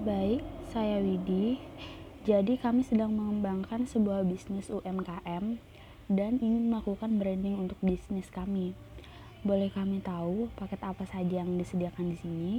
Baik, saya Widi. Jadi kami sedang mengembangkan sebuah bisnis UMKM dan ingin melakukan branding untuk bisnis kami. Boleh kami tahu paket apa saja yang disediakan di sini?